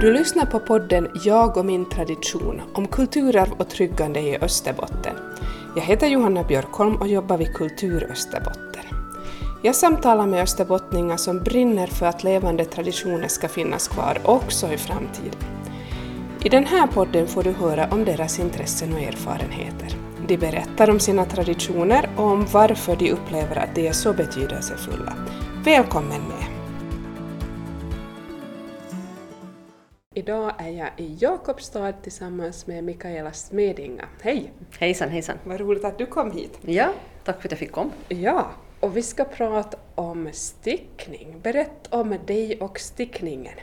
Du lyssnar på podden Jag och min tradition om kulturarv och tryggande i Österbotten. Jag heter Johanna Björkholm och jobbar vid Kultur Österbotten. Jag samtalar med österbottningar som brinner för att levande traditioner ska finnas kvar också i framtiden. I den här podden får du höra om deras intressen och erfarenheter. De berättar om sina traditioner och om varför de upplever att de är så betydelsefulla. Välkommen med! Idag är jag i Jakobstad tillsammans med Mikaela Smedinga. Hej! Hejsan, hejsan. Vad roligt att du kom hit. Ja, tack för att jag fick komma. Ja, och vi ska prata om stickning. Berätta om dig och stickningen.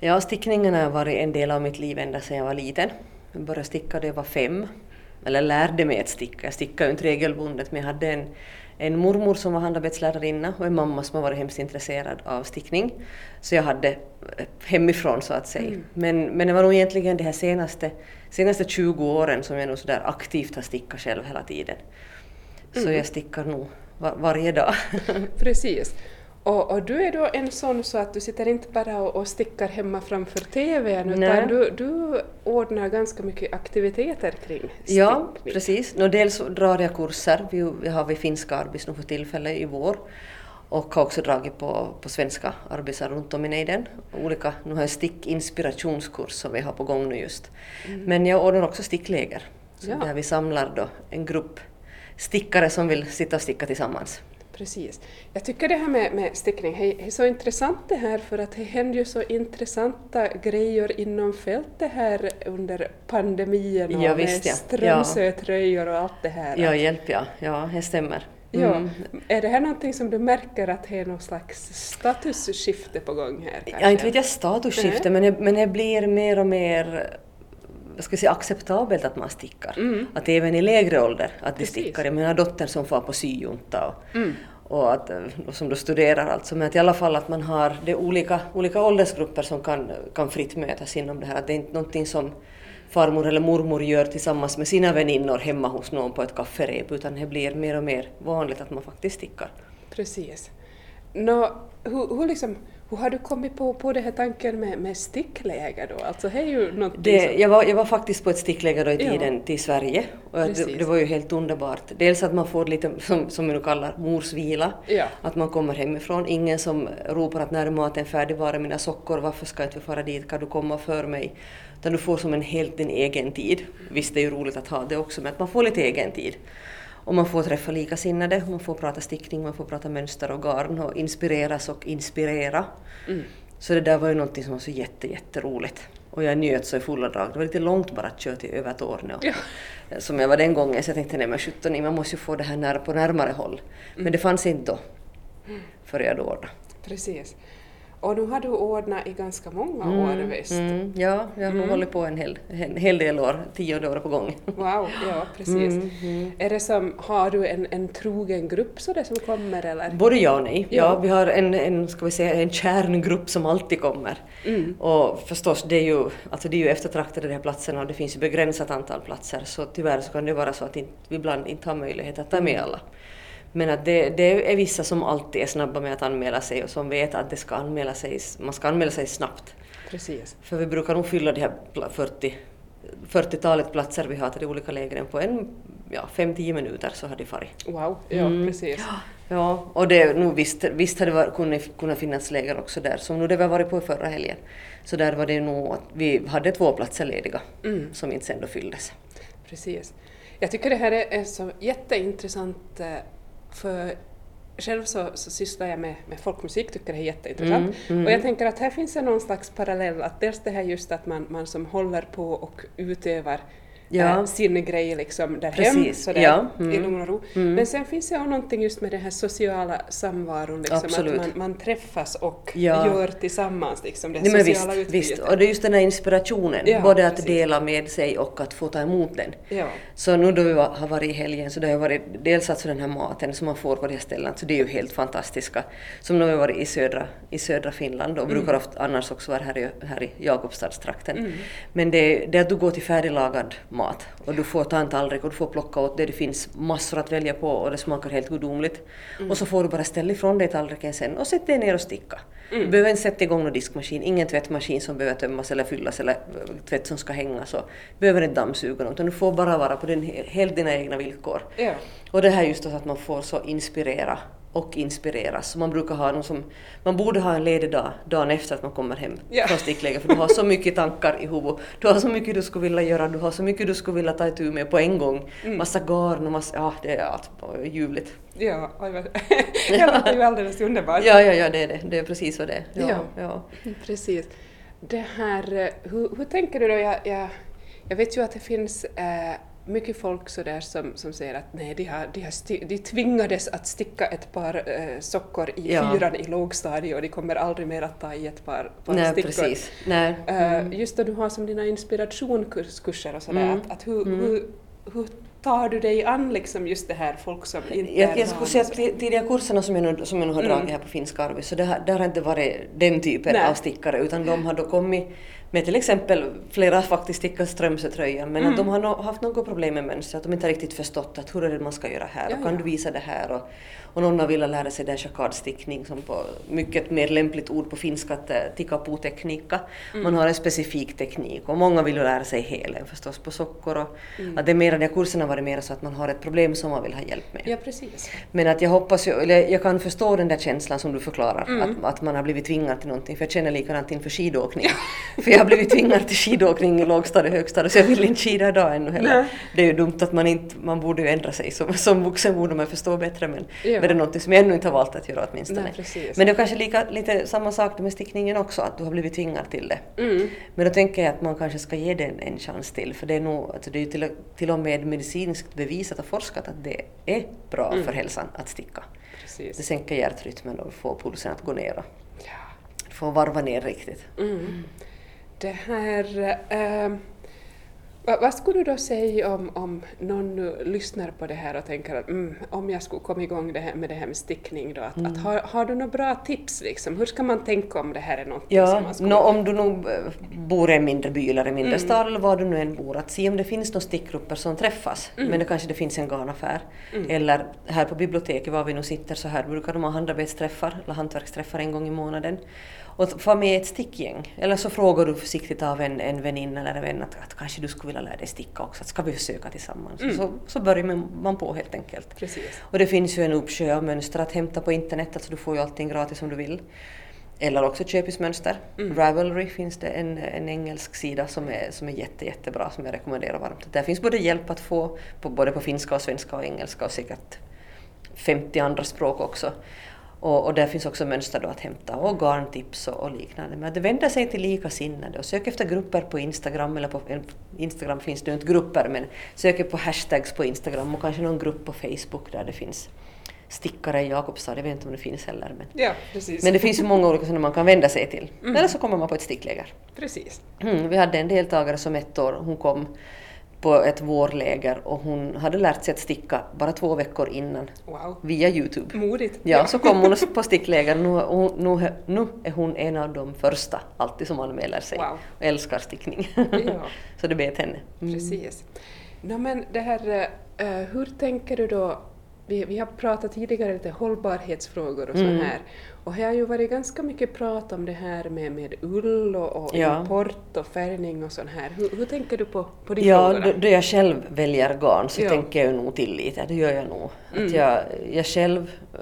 Ja, stickningen har varit en del av mitt liv ända sedan jag var liten. Jag började sticka då jag var fem, eller lärde mig att sticka. Jag stickade ju inte regelbundet men jag hade en, en mormor som var handarbetslärarinna och en mamma som har varit hemskt intresserad av stickning. Så jag hade eh, hemifrån så att säga. Mm. Men, men det var nog egentligen de här senaste, senaste 20 åren som jag nog sådär aktivt har stickat själv hela tiden. Så Mm. jag stickar nog var, varje dag. Precis. Och, och du är då en sån så att du sitter inte bara och, och stickar hemma framför TVn utan Nej. du, du ordnar ganska mycket aktiviteter kring stickning. Ja, precis. Nå, dels drar jag kurser. Vi, vi har vid finska arbis nu för tillfället i vår. Och har också dragit på, på svenska arbisar runt om i nejden. Olika, nu har jag stickinspirationskurs som vi har på gång nu just. Men jag ordnar också stickläger. Så Mm. Ja. Där vi samlar då en grupp stickare som vill sitta och sticka tillsammans. Precis. Jag tycker det här med, med stickning är så intressant det här för att det händer ju så intressanta grejer inom fältet här under pandemin och Ja, med visst, ja. strömsötröjor och allt det här. Ja, hjälp ja. Ja, det stämmer. Ja. Mm. Är det här någonting som du märker att det är någon slags statusskifte på gång här? Ja, kanske? inte vet jag statusskifte, men, men det blir mer och mer ska säga, acceptabelt att man stickar. Mm. Att även i lägre ålder att de Precis. stickar. Jag menar dottern som får på syjunta och, Mm. och, att, eh, och som då studerar alltså. Men att i alla fall att man har det olika, olika åldersgrupper som kan, kan fritt mötas inom det här. Att det är inte någonting som farmor eller mormor gör tillsammans med sina väninnor hemma hos någon på ett kafferep utan det blir mer och mer vanligt att man faktiskt stickar. Precis. Nå, hur, hur, liksom, hur har du kommit på, på den här tanken med, med stickläger då? Alltså det är ju Det, som... jag, var, jag var faktiskt på ett stickläger då i Ja. tiden till Sverige och det, det var ju helt underbart. Dels att man får lite, som, som vi nu kallar morsvila, Ja. att man kommer hemifrån. Ingen som ropar att när är maten färdig, var är mina sockor, varför ska jag inte fara dit, kan du komma för mig? Utan du får som en helt din egen tid. Visst, det är ju roligt att ha det också, men att man får lite egen tid. Och man får träffa likasinnade, man får prata stickning, man får prata mönster och garn och inspireras och inspirera. Mm. Så det där var ju någonting som var så jätte, jätteroligt. Och jag njöt så i fulla drag. Det var lite långt bara att köra till över Torneå. Ja. Som jag var den gången, så jag tänkte nej men 17, man måste ju få det här på närmare håll. Men det fanns inte då, före jag då ordnade. Precis. Och nu har du ordnat i ganska många år visst? Mm, ja, jag har nog hållit på en hel, en hel del år, tionde året på gång. Wow, ja precis. Mm, Är det som, har du en, en trogen grupp så det som kommer eller? Både ja och nej. Ja. Ja. vi har en, en, ska vi säga, en kärngrupp som alltid kommer. Mm. Och förstås, det är ju, alltså det är ju eftertraktade de här platserna och det finns ju begränsat antal platser så tyvärr så kan det vara så att vi ibland inte har möjlighet att ta med alla. Men att det, det är vissa som alltid är snabba med att anmäla sig och som vet att det ska anmäla sig, man ska anmäla sig snabbt. Precis. För vi brukar nog fylla de här pla- 40 40-talet platser vi har till de olika lägren på en ja, 5-10 minuter så har de farit. Wow, ja Mm. precis. Ja, och det, nu visst, visst hade det kunnat, kunnat finnas läger också där, som nu det vi har varit på förra helgen. Så där var det nog att vi hade två platser lediga Mm. som inte sen då fylldes. Precis. Jag tycker det här är är så jätteintressant eh, för själv så, så sysslar jag med, med folkmusik, tycker det är jätteintressant. Mm, mm. Och jag tänker att här finns det någon slags parallell, att dels det här just att man, man som håller på och utövar Ja. eh, sin grej liksom där Precis, hem, sådär, ja, i mm. lugn och ro. Mm. Men sen finns det ju någonting just med den här sociala samvaron, liksom, Absolut. att man, man träffas och Ja. gör tillsammans liksom, det Nej, sociala visst, utbytet. visst, och det är just den här inspirationen, Ja, både att precis. dela med sig och att få ta emot den. Så nu då vi har varit i helgen så det har varit dels alltså den här maten som man får på de här ställena, så det är ju helt fantastiska. Som när vi har varit i södra, i södra Finland och brukar ofta annars också vara här i, här i Jakobstadstrakten. Men det, det är att du går till färdiglagad mat. Och du får ta en tallrik och du får plocka åt det. Det finns massor att välja på och det smakar helt gudomligt. Och så får du bara ställa ifrån dig tallriken sen och sätta dig ner och sticka. Du behöver inte sätta igång någon diskmaskin, ingen tvättmaskin som behöver tömmas eller fyllas eller eh, tvätt som ska hängas. Och behöver inte dammsuga utan du får bara vara på din, helt dina egna villkor. Ja. Och det här just att man får så inspirera och inspireras. Så man brukar ha någon som, man borde ha en ledig dag dagen efter att man kommer hem Ja. från stickläger för du har så mycket tankar i huvudet. Du har så mycket du skulle vilja göra, du har så mycket du skulle vilja ta itu med på en gång. Massa garn och massa, ja det är allt ljuvligt. Ja, det låter ju alldeles underbart. Ja, ja, ja det är det. Det är precis vad det är. Ja, Ja. ja. Precis. Det här, eh, hur, hur tänker du då? Jag, jag, jag vet ju att det finns eh, mycket folk så där som, som säger att nej, de, har, de, har de tvingades att sticka ett par eh, sockor i Ja. fyran i lågstadiet och de kommer aldrig mer att ta i ett par, par Nej, stickor. precis. Nej. Eh, Just då du har som dina inspirationskurser och sådär, Mm. att, att hur, hur, hur tar du dig an liksom just det här folk som inte Jag, jag skulle säga att ti- tidigare kurserna som jag nu, som jag nu har Mm. dragit här på Finska Arvi, så det har, där har inte varit den typen Nej. av stickare utan de har då kommit med till exempel, flera faktiskt stickat Strömsötröjan, men Mm. att de har no, haft något problem med mönstret, att de inte har riktigt förstått att hur är det man ska göra här Ja, och kan ja. du visa det här och, och någon har velat lära sig den chakadstickning som på mycket mer lämpligt ord på finska att eh, tikapu-teknika. Mm. Man har en specifik teknik och många vill ju lära sig helen förstås på sockor och Mm. att det är mera, de här kurserna har varit mer så att man har ett problem som man vill ha hjälp med. Ja, precis. Men att jag hoppas ju, eller jag kan förstå den där känslan som du förklarar, Mm. att, att man har blivit tvingad till någonting, för jag känner likadant inför skidåkning. för jag har blivit tvingad till skidåkning i lågstadiet och högstadiet, så jag vill inte skida idag ännu heller. Nej. Det är ju dumt att man inte, man borde ju ändra sig, som, som vuxen borde man förstå bättre, men, Ja. men det är någonting som jag ännu inte har valt att göra åtminstone. Nej, precis. men det är kanske lika, lite samma sak med stickningen också, att du har blivit tvingad till det. Mm. Men då tänker jag att man kanske ska ge den en chans till, för det är nog, alltså det är ju till, till och med medicinskt bevisat och forskat att det är bra Mm. för hälsan att sticka. Det precis. sänker hjärtrytmen och får pulsen att gå ner och Ja. får varva ner riktigt. Mm. Det här... ehm, vad, vad skulle du då säga om, om någon nu lyssnar på det här och tänker att mm, om jag skulle komma igång det här, med det här med stickning då, att, Mm. att har, har du några bra tips liksom? Hur ska man tänka om det här är någonting som Ja, man skulle... nå, om du nog eh, bor i en mindre by eller en mindre Mm. stad eller var du nu än bor, att se om det finns några stickgrupper som träffas. Mm. Men det kanske det finns en garnaffär. Mm. Eller här på biblioteket, var vi nu sitter, så här brukar de ha handarbetsträffar eller hantverksträffar en gång i månaden. Och få med ett stickgäng. Eller så frågar du försiktigt av en, en väninna eller en vän att, att kanske du skulle vilja lära dig sticka också, att ska vi försöka tillsammans? Mm. Så, så börjar man på helt enkelt. Precis. Och det finns ju en uppsjö av mönster att hämta på internet, alltså du får ju allting gratis om du vill. Eller också köpismönster. Mm. Ravelry finns det en, en engelsk sida som är, som är jätte, jättebra som jag rekommenderar varmt. Där finns både hjälp att få på, både på finska och svenska och engelska och säkert 50 andra språk också. Och, och där finns också mönster då att hämta och garntips och, och liknande. Men att vänder sig till likasinnade och sök efter grupper på Instagram eller på Instagram finns det inte grupper men sök på hashtags på Instagram och kanske någon grupp på Facebook där det finns stickare i Jakobstad. Jag vet inte om det finns heller men, Ja, men det finns ju många olika sådana man kan vända sig till. Mm. Eller så kommer man på ett stickläger. Precis. Mm, vi hade en deltagare som ett år, hon kom på ett vårläger och hon hade lärt sig att sticka bara två veckor innan Wow. via Youtube. Modigt. Ja, så kom hon på stickläger. Nu, nu, nu är hon en av de första alltid som anmäler sig Wow. och älskar stickning. Ja. så det bet henne. Mm. Precis. No, men det här, eh, hur tänker du då, vi, vi har pratat tidigare lite hållbarhetsfrågor och så Mm. här, och det har ju varit ganska mycket prat om det här med, med ull och, och Ja. import och färgning och sånt här. Hur, hur tänker du på, på de Ja, frågorna? då, då jag själv väljer garn så Ja. tänker jag nog till lite, det gör jag nog. Mm. Att jag, jag själv eh,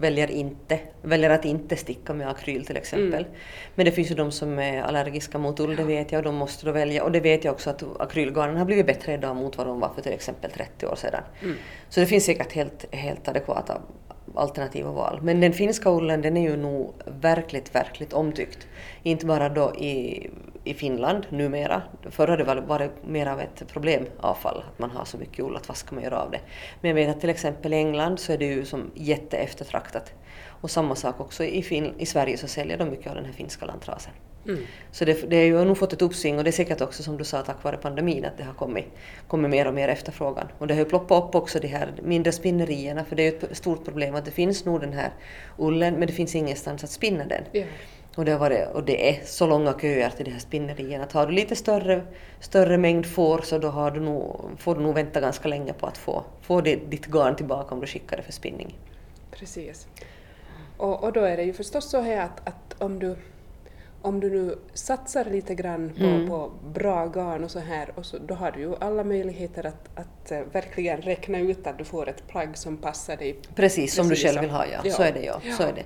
väljer, inte, väljer att inte sticka med akryl till exempel. Mm. Men det finns ju de som är allergiska mot ull, det vet jag, och de måste då välja. Och det vet jag också att akrylgarnen har blivit bättre idag mot vad de var för till exempel 30 år sedan. Mm. Så det finns säkert helt, helt adekvata alternativ och val. Men den finska ullen den är ju nog verkligt, verkligt omtyckt. Inte bara då i, i Finland numera. Förr har det varit, mer av ett problemavfall att man har så mycket ull, att vad ska man göra av det? Men jag vet att till exempel i England så är det ju som jätteeftertraktat. Och samma sak också i, fin, i Sverige så säljer de mycket av den här finska lantrasen. Mm. Så det, det är ju nog fått ett uppsving och det är säkert också som du sa tack vare pandemin att det har kommit, kommit mer och mer efterfrågan. Och det har ju ploppat upp också de här mindre spinnerierna för det är ju ett stort problem att det finns nog den här ullen men det finns ingenstans att spinna den. Ja. Och det, har varit, och det är så långa köer till de här spinnerierna. Att har du lite större, större mängd får så då har du nog, får du nog vänta ganska länge på att få, få ditt garn tillbaka om du skickar det för spinning. Precis. Och, och då är det ju förstås så här att, att om du om du nu satsar lite grann på, mm. på bra garn och så här, och så, då har du ju alla möjligheter att, att uh, verkligen räkna ut att du får ett plagg som passar dig. Precis, som du själv vill ha, ja. ja. Så är det ja. ja. Så är det.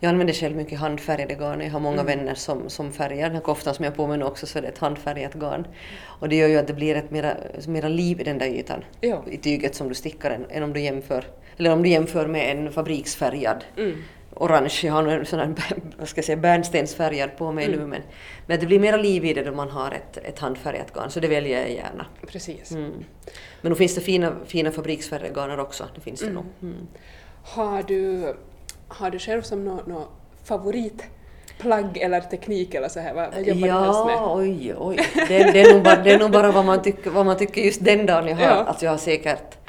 Jag använder själv mycket handfärgade garn. Jag har många mm. vänner som, som färgar. Den här koftan som jag har på mig nu också så är det ett handfärgat garn. Och det gör ju att det blir ett mera, mera liv i den där ytan, ja. i tyget som du stickar, än, än om du jämför eller om du jämför med en fabriksfärgad mm orange, jag har en sån här vad ska jag säga, bärnstensfärgad på mig mm. nu men, men det blir mera liv i det då man har ett, ett handfärgat garn så det väljer jag gärna. Precis. Mm. Men då finns det fina, fina fabriksfärgade garner också, det finns det mm. nog. Mm. Har, du, har du själv som någon no favorit plagg eller teknik eller så här? Vad, vad jobbar ja, du helst med? oj, oj. Det, det, är nog bara, det är nog bara vad man tycker, vad man tycker just den dagen jag har. Ja. Alltså jag har säkert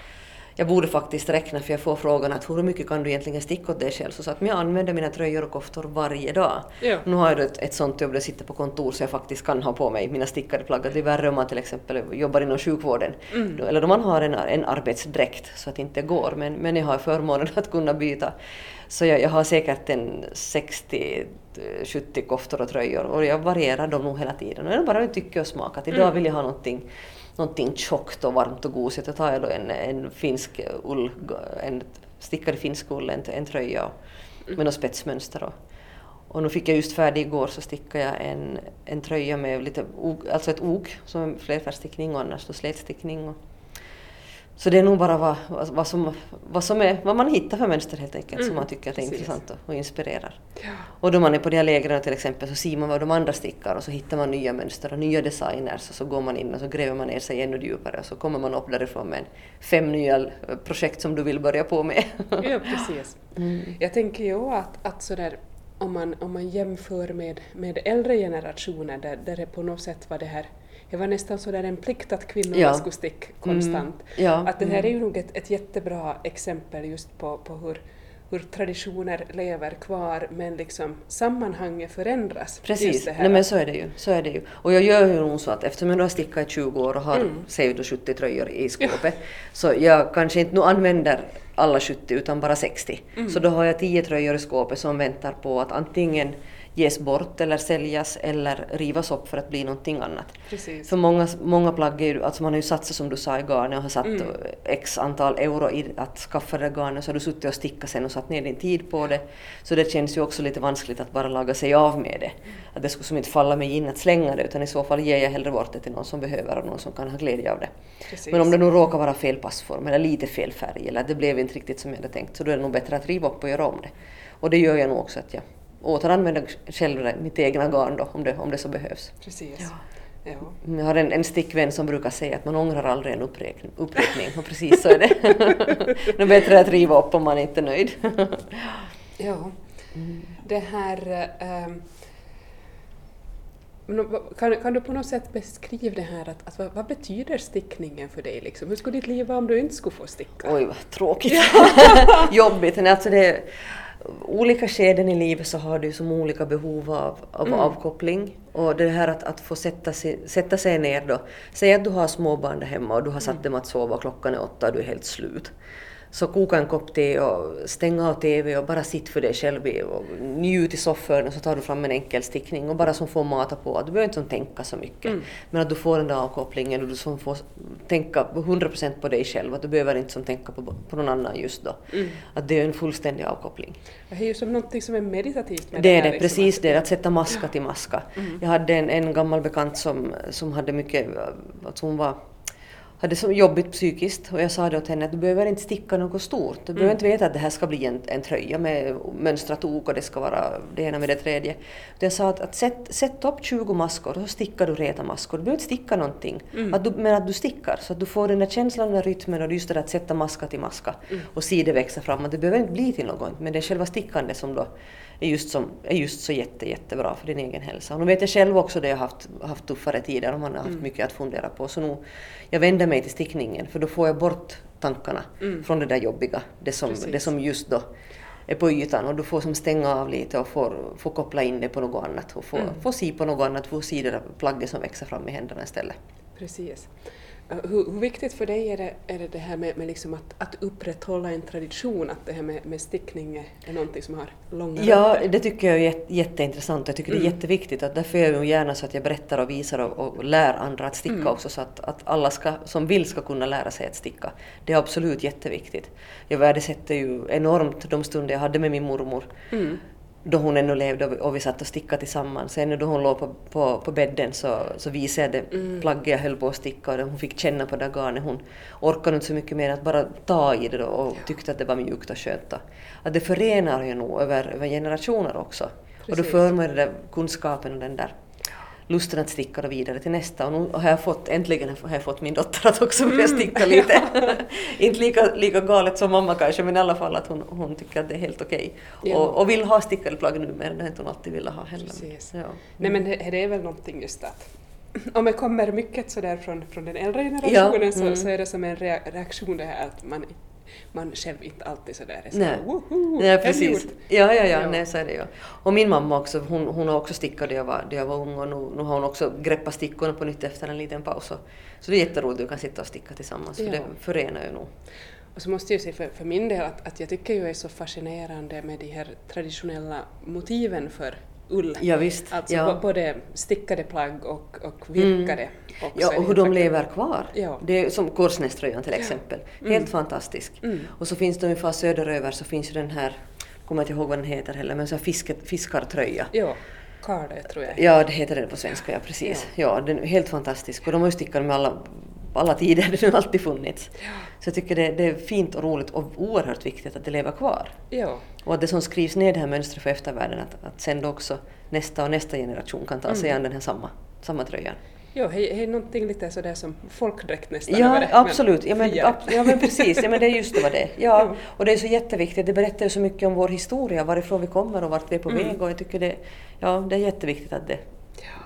jag borde faktiskt räkna för jag får frågan att hur mycket kan du egentligen sticka åt dig själv? Så, att jag använder mina tröjor och koftor varje dag. Ja. Nu har jag ett, ett sånt jobb där jag sitter på kontor så jag faktiskt kan ha på mig mina stickade plagg. Det är värre om man till exempel jobbar inom sjukvården. Mm. Eller om man har en, en arbetsdräkt så att det inte går. Men, men jag har förmånen att kunna byta. Så jag, jag har säkert en 60 70 koftor och tröjor och jag varierar dem nog hela tiden. Och det är bara tycke och smak att idag mm. vill jag ha någonting någonting tjockt och varmt och gosigt. Då tar jag då en, en finsk ull, en stickad finsk ull, en, en tröja mm. med något spetsmönster. Och, och nu fick jag just färdig igår så stickade jag en, en tröja med lite, alltså ett ok som flerfärgstickning och annars då slätstickning. Och, så det är nog bara vad, vad, som, vad, som är, vad man hittar för mönster helt enkelt mm, som man tycker att är precis. intressant och, och inspirerar. Ja. Och då man är på de här lägren till exempel så ser man vad de andra stickar och så hittar man nya mönster och nya designers och så går man in och så gräver man ner sig ännu djupare och så kommer man upp därifrån med fem nya projekt som du vill börja på med. ja, precis. Mm. Jag tänker ju att, att sådär om man, om man jämför med, med äldre generationer där, där det på något sätt var det här det var nästan så där en plikt att kvinnorna ja. skulle sticka konstant. Mm. Ja. Att det här är ju nog ett, ett jättebra exempel just på, på hur, hur traditioner lever kvar men liksom sammanhanget förändras. Precis, Nej, men så är, det ju, så är det ju. Och jag gör ju nog så att eftersom jag har stickat i 20 år och har mm. säg 70 tröjor i skåpet så jag kanske inte nu använder alla 70 utan bara 60. Mm. Så då har jag 10 tröjor i skåpet som väntar på att antingen ges bort eller säljas eller rivas upp för att bli någonting annat. Precis. För många, många plagg är ju, alltså man har ju satsat som du sa i garnet och har satt mm. x antal euro i att skaffa det garnet så har du suttit och stickat sen och satt ner din tid på det. Så det känns ju också lite vanskligt att bara laga sig av med det. Att det skulle som inte falla mig in att slänga det utan i så fall ger jag hellre bort det till någon som behöver och någon som kan ha glädje av det. Precis. Men om det nu råkar vara fel passform eller lite fel färg eller det blev inte riktigt som jag hade tänkt så då är det nog bättre att riva upp och göra om det. Och det gör jag nog också att jag återanvända själv mitt egna garn då, om det, om det så behövs. Precis. Ja. Ja. Jag har en, en stickvän som brukar säga att man ångrar aldrig en uppräkning, uppräkning och precis så är det. det är bättre att riva upp om man inte är nöjd. ja. Mm. Det här... Ähm, kan, kan du på något sätt beskriva det här, att, att vad, vad, betyder stickningen för dig? Liksom? Hur skulle ditt liv vara om du inte skulle få sticka? Oj, vad tråkigt. Jobbigt. Alltså det, olika skeden i livet så har du som olika behov av, av mm. avkoppling. Och det här att, att få sätta sig, sätta sig ner då. Säg att du har småbarn där hemma och du har satt mm. dem att sova och klockan är åtta och du är helt slut. Så koka en kopp te och stäng av TV och bara sitt för dig själv och njut i soffan och så tar du fram en enkel stickning och bara som får mata på. Du behöver inte som tänka så mycket. Mm. Men att du får den där avkopplingen och du som får tänka 100% på dig själv. Att du behöver inte som tänka på, på någon annan just då. Mm. Att det är en fullständig avkoppling. Det är ju som någonting som är meditativt med det, det är det, liksom. precis det, att sätta maska till maska. Mm. Jag hade en, en gammal bekant som, som hade mycket, alltså hon var hade så jobbigt psykiskt och jag sa det åt henne att du behöver inte sticka något stort. Du mm. behöver inte veta att det här ska bli en, en tröja med mönstrat ok och det ska vara det ena med det tredje. Jag sa att, att sätt, sätt upp 20 maskor och så stickar du reta maskor. Du behöver inte sticka någonting. Mm. Att du, men att du stickar så att du får den där känslan, den där rytmen och just det där att sätta maska till maska mm. och se det växa fram. Att det behöver inte bli till något men det är själva stickandet som då är just, som, är just så jätte, jättebra för din egen hälsa. Och nu vet jag själv också det jag haft, haft tuffare tider och man har haft mm. mycket att fundera på. Så nu, jag vänder mig till stickningen för då får jag bort tankarna mm. från det där jobbiga, det som, det som just då är på ytan och du får som stänga av lite och får, får koppla in det på något annat och få, mm. få se på något annat, få se det där plagget som växer fram i händerna istället. Precis. Hur, hur, viktigt för dig är det, är det, det här med, med liksom att, att upprätthålla en tradition, att det här med, med stickning är, någonting som har långa Ja, det tycker jag är jätteintressant. Jag tycker mm. det är mm. jätteviktigt. Att därför gör jag gärna så att jag berättar och visar och, och lär andra att sticka mm. också, så att, att alla ska, som vill ska kunna lära sig att sticka. Det är absolut jätteviktigt. Jag värdesätter ju enormt de stunder jag hade med min mormor. Mm då hon ännu levde och vi satt och stickade tillsammans. Ännu då hon låg på, på, på bädden så, så visade jag det mm. plagget jag höll på att sticka och hon fick känna på det garnet. Hon orkade inte så mycket mer att bara ta i det och tyckte att det var mjukt och skönt. Att det förenar ju nog över, över generationer också. Precis. Och då för man den där kunskapen och den där lusten att sticka då vidare till nästa. Och nu har jag fått, äntligen har jag fått min dotter att också börja mm. sticka lite. Inte lika, lika galet som mamma kanske, men i alla fall att hon, hon tycker att det är helt okej. Okay. Ja. Och, och, vill ha stickade plagg nu, men det har inte hon alltid velat ha heller. Ja. Nej men det, det är väl någonting just att om det kommer mycket sådär från, från den äldre generationen ja, så, mm. så är det som en reaktion det här att man man själv inte alltid sådär är så nej. Woho, nej, precis. Ja, ja, ja, ja. Nej, så är det ju. Och min mamma också, hon, hon har också stickat då jag var, då jag var ung och nu, nu har hon också greppat stickorna på nytt efter en liten paus. Så det är jätteroligt att du kan sitta och sticka tillsammans, för ja. det förenar ju nog. Och så måste jag säga för, för min del att, att jag tycker ju är så fascinerande med de här traditionella motiven för ull. Ja, visst. Alltså ja. både stickade plagg och, och virkade. Mm. Ja, och hur de lever kvar. Ja. Det är som korsnäströjan till exempel. Ja. Mm. Helt fantastisk. Mm. Och så finns det ungefär söderöver så finns ju den här, kommer inte ihåg vad den heter heller, men så fisket, fiskartröja. Ja. Karde tror jag. Ja, det heter det på svenska, ja precis. Ja, ja den är helt fantastisk. Och de har ju stickat med alla alla tider, det har alltid funnits. Ja. Så jag tycker det, det, är fint och roligt och oerhört viktigt att det lever kvar. Ja. Och att det som skrivs ner det här mönstret för eftervärlden, att, att sen då också nästa och nästa generation kan ta mm. sig an den här samma, samma tröjan. Ja, det är någonting lite sådär som folkdräkt nästan. Ja, det, absolut. Ja men, ja, men precis. Ja, men det är just det vad det är. Ja. Och det är så jätteviktigt. Det berättar ju så mycket om vår historia, varifrån vi kommer och vart vi är på mm. väg. Och jag tycker det, ja, det är jätteviktigt att det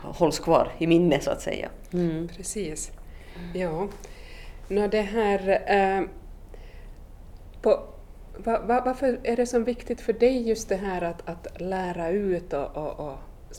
hålls kvar i minne så att säga. Mm. Precis. Ja. Nå det här... Eh, på, va, va, varför är det så viktigt för dig just det här att, att lära ut och, och, och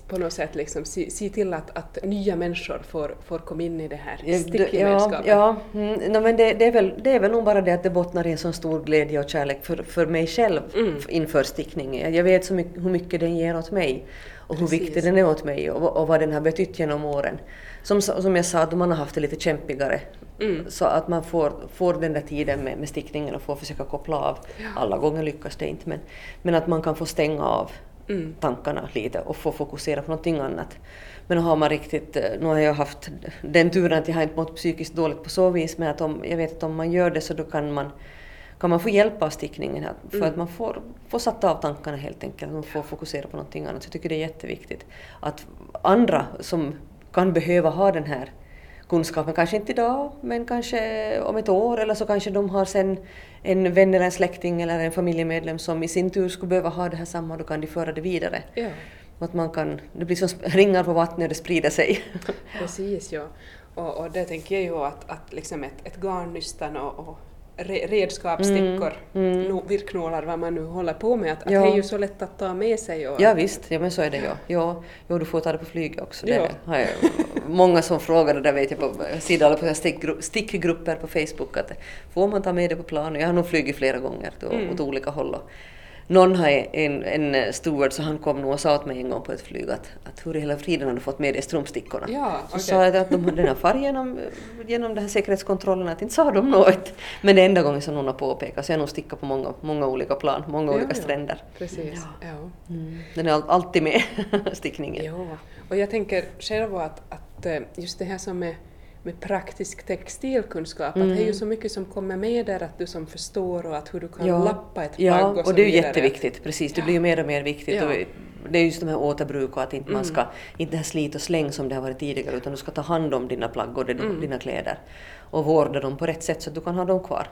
på något sätt liksom se, se till att, att nya människor får, får komma in i det här stickgemenskapen? Ja, ja. Mm, no, men det, det, är väl, det är väl nog bara det att det bottnar i en så stor glädje och kärlek för, för mig själv mm. inför stickningen. Jag vet så mycket, hur mycket den ger åt mig och Precis. hur viktig den är åt mig och, och vad den har betytt genom åren som, som jag sa, att man har haft det lite kämpigare. Mm. Så att man får, får den där tiden med, med stickningen och får försöka koppla av. Ja. Alla gånger lyckas det inte men, men att man kan få stänga av mm. tankarna lite och få fokusera på någonting annat. Men har man riktigt, eh, nu har jag haft den turen att jag har inte mått psykiskt dåligt på så vis men att om, jag vet att om man gör det så då kan man kan man få hjälp av stickningen här, för mm. att man får, får satta av tankarna helt enkelt, man får fokusera på någonting annat. Så jag tycker det är jätteviktigt att andra som kan behöva ha den här kunskapen, kanske inte idag, men kanske om ett år eller så kanske de har sen en vän eller en släkting eller en familjemedlem som i sin tur skulle behöva ha det här samma och då kan de föra det vidare. Ja. Att man kan, det blir som ringar på vattnet och det sprider sig. Precis, ja. Och, och det tänker jag ju att, att liksom ett, ett garnnystan och, och redskap, stickor, mm, mm. virknålar, vad man nu håller på med. Att, ja. att det är ju så lätt att ta med sig. Och ja visst, ja, men så är det ja. ja. Jo, du får ta det på flyget också. Det ja. har jag, många som frågar det där vet jag på sidan på stickgrupper på Facebook att får man ta med det på planet? Jag har nog flugit flera gånger då, mm. åt olika håll. Och, någon har en, en steward så han kom nog och sa åt mig en gång på ett flyg att, att hur i hela friden har du fått med dig strumpstickorna? Ja, okay. Så sa jag att de, den har farit genom, genom den här säkerhetskontrollen att inte sa de något. Men det är enda gången som någon har påpekat så jag har nog stickat på många, många olika plan, många ja, olika stränder. Precis. Ja. Mm. Den är alltid med, stickningen. Ja, och jag tänker själv att, att eh, just det här som är med praktisk textilkunskap, mm. att det är ju så mycket som kommer med där att du som förstår och att hur du kan ja. lappa ett plagg och, och så det är ju jätteviktigt, precis, det blir ju mer och mer viktigt. Ja. Och det är just de här återbruk och att inte man mm. ska, inte det här slit och släng som det har varit tidigare, utan du ska ta hand om dina plagg och mm. dina kläder och vårda dem på rätt sätt så att du kan ha dem kvar.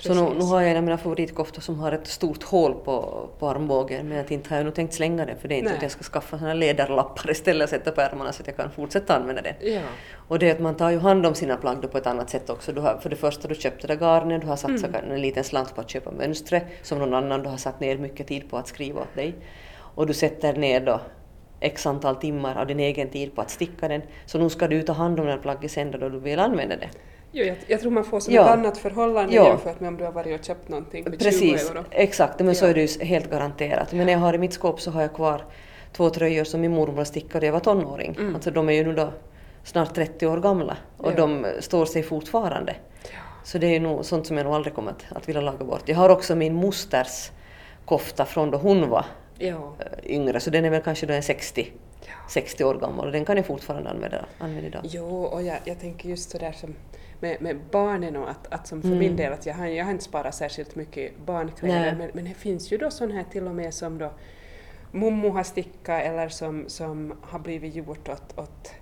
Så nu, nu har jag en av mina favoritkoftor som har ett stort hål på, på armbågen men att inte har jag nog tänkt slänga den för det är inte Nej. att jag ska skaffa såna läderlappar istället och sätta på ärmarna så att jag kan fortsätta använda den. Ja. Och det är att man tar ju hand om sina plagg då på ett annat sätt också. Du har, för det första, du köpte det garnet, du har satsat Mm. en liten slant på att köpa mönstret som någon annan du har satt ner mycket tid på att skriva åt dig. Och du sätter ner då x antal timmar av din egen tid på att sticka den. Så nu ska du ta hand om det här plagget sen då du vill använda det. Jo, jag, jag tror man får som Ja. ett annat förhållande Ja. jämfört med om du har varit och köpt någonting för 20 Precis, euro. exakt. Men så Ja. är det ju helt garanterat. Men jag har i mitt skåp så har jag kvar två tröjor som min mormor stickade när jag var tonåring. Mm. Alltså de är ju nu då snart 30 år gamla och Ja. de står sig fortfarande. Så det är nog sånt som jag nog aldrig kommer att, att vilja laga bort. Jag har också min mosters kofta från då hon var Ja. eh, yngre, så den är väl kanske då en 60, ja. 60 år gammal och den kan jag fortfarande använda, använda idag. Jo, och jag, jag tänker just sådär som med, med barnen och att, att som för Mm. min del att jag har, jag har inte sparat särskilt mycket barnkläder men, men det finns ju då sån här till och med som då mommo har stickat eller som, som har blivit gjort åt, åt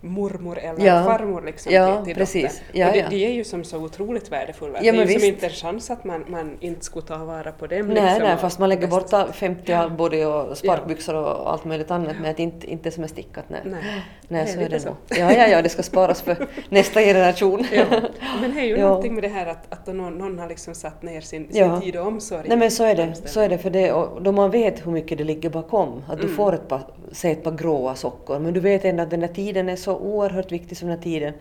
mormor eller Ja. farmor liksom Ja, till, till precis. Ja, och det, ja. de är ju som så otroligt värdefulla. Ja, det är ju som inte en chans att man, man inte skulle ta vara på dem. Nej, liksom, nej, fast man lägger bort sätt. 50 Ja. både och sparkbyxor och allt möjligt annat men att inte, inte som är stickat. Nej, Nej, nej så är det så. nog. Ja, ja, ja, det ska sparas för nästa generation. Men det är ju Ja. någonting med det här att, att någon, någon har liksom satt ner sin, sin tid och omsorg. Nej men så är det, de så är det för det, och då man vet hur mycket det ligger bakom, att du Mm. får ett par, säg ett par gråa sockor, men du vet ändå att den där tiden är så oerhört viktig som den här tiden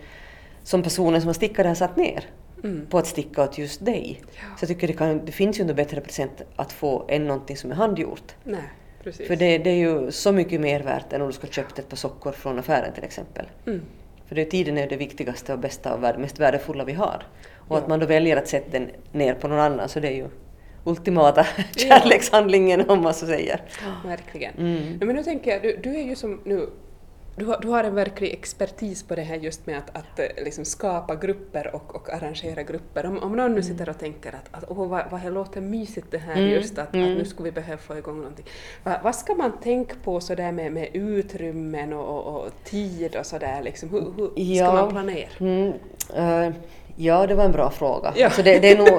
som personen som har stickat det har satt ner Mm. på att sticka åt just dig. Ja. Så jag tycker det, kan, det finns ju ändå bättre present att få än någonting som är handgjort. Nej, precis. För det, det är ju så mycket mer värt än om du ska köpa ett par sockor från affären till exempel. Mm. För det, tiden är det viktigaste och bästa och mest värdefulla vi har. Och Ja. att man då väljer att sätta den ner på någon annan så det är ju ultimata Ja. kärlekshandlingen om man så säger. Verkligen. Mm. Men nu tänker jag, du, du är ju som nu du har, du har en verklig expertis på det här just med att, att eh, liksom skapa grupper och, och arrangera grupper. Om, om någon nu sitter och tänker att, att åh, vad, vad det låter mysigt det här Mm, just att, mm. att nu skulle vi behöva få igång någonting. Va, vad ska man tänka på sådär med, med utrymmen och, och, och tid och sådär liksom? Hur, hur ska Ja. man planera? Mm, eh, ja, det var en bra fråga. Ja. Alltså det, det är nog,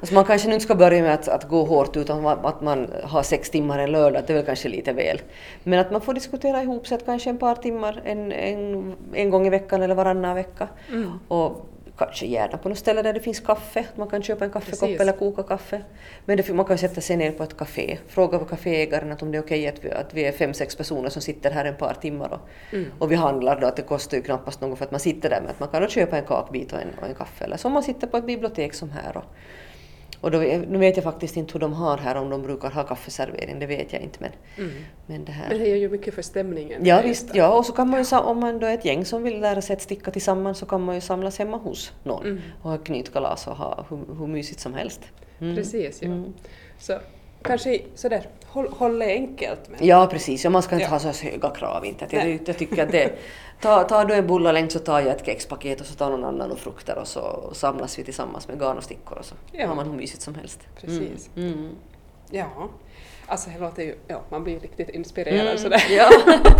alltså man kanske nu inte ska börja med att, att gå hårt utan att man har sex timmar en lördag, det är väl kanske lite väl. Men att man får diskutera ihop sig kanske en par timmar en, en, en gång i veckan eller varannan vecka. Mm. Och kanske gärna på något ställe där det finns kaffe. Man kan köpa en kaffekopp Precis. eller koka kaffe. Men det, man kan sätta sig ner på ett café. Fråga kaféägaren att om det är okej att, vi, att vi är fem, sex personer som sitter här ett par timmar och, Mm. och vi handlar då. Att det kostar ju knappast något för att man sitter där. Men att man kan då köpa en kakbit och en, och en kaffe. Eller som man sitter på ett bibliotek som här. Och, och då, nu vet jag faktiskt inte hur de har här, om de brukar ha kaffeservering. Det vet jag inte. Men, Mm. men det här... Men det är ju mycket för stämningen. Ja visst, ja och så kan man ju, om man då är ett gäng som vill lära sig att sticka tillsammans så kan man ju samlas hemma hos någon Mm. och ha knytkalas och ha hur, hur mysigt som helst. Mm. Precis, ja. Mm. Så kanske sådär, håll, håll det enkelt. Men, Ja precis, ja, man ska inte Ja. ha så höga krav inte. Jag, jag tycker att det, ta, tar du en bullalängd så tar jag ett kexpaket och så tar någon annan och frukter och så samlas vi tillsammans med garn och stickor och så Ja. har man hur mysigt som helst. Precis. Mm. Mm. Ja, alltså det låter ju, ja, man blir riktigt inspirerad sådär. Mm. Ja.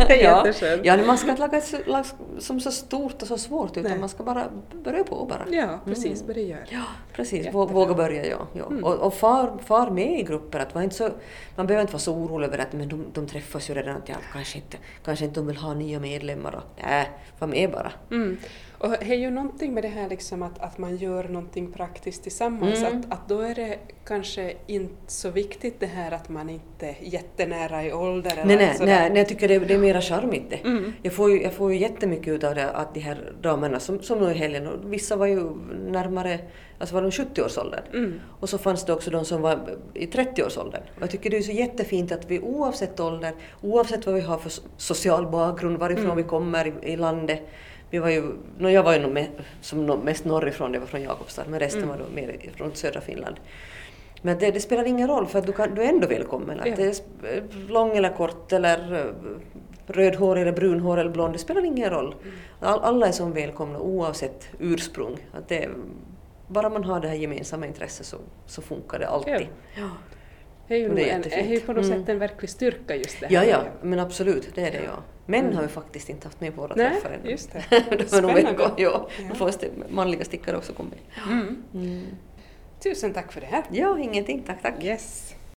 Det är ja. ja, man ska inte laga ett lag som så stort och så svårt utan Nej. man ska bara börja på bara. Ja, precis, Mm. vad det gör. Ja, precis. Jättebra. Vå- Våga börja, ja. ja. Mm. Och, och far, far med i grupper. Att var inte så, man behöver inte vara så orolig över att men de, de träffas ju redan. Att ja, kanske, inte, kanske inte de vill ha nya medlemmar. Nej, var med bara. Mm. Och det är ju någonting med det här liksom att, att man gör någonting praktiskt tillsammans. Mm. Att, att då är det kanske inte så viktigt det här att man inte är jättenära i ålder. eller Nej, nej, nej, nej, jag tycker det, det är mera charmigt det. Mm. Jag, får ju, jag får ju jättemycket ut av det att de här damerna som, som nu i helgen, och vissa var ju närmare, alltså var de 70-årsåldern. Mm. Och så fanns det också de som var i 30-årsåldern. Och jag tycker det är så jättefint att vi oavsett ålder, oavsett vad vi har för so- social bakgrund, varifrån Mm. vi kommer i, i landet. Vi var ju, no, jag var ju nog me, som no, mest norrifrån, det var från Jakobstad, men resten Mm. var då mer från södra Finland. Men det, det spelar ingen roll för att du, kan, du är ändå välkommen. Att Ja. det är lång eller kort eller eh, rödhårig eller brunhårig eller blond, det spelar ingen roll. Mm. All, alla är som välkomna oavsett ursprung. Att det, bara man har det här gemensamma intresset så, så funkar det alltid. Ja, Det är ju, det är en, är jättefint. ju på något Mm. sätt en verklig styrka just det här. ja, ja men absolut, det är det ja. Män Mm. har vi faktiskt inte haft med på våra Nej, träffar ännu. just det. De är nog välkomna, ja. Ja. Manliga stickare också komma. Mm. Mm. Tusen tack för det här. Ja, ingenting. Tack, tack. Yes.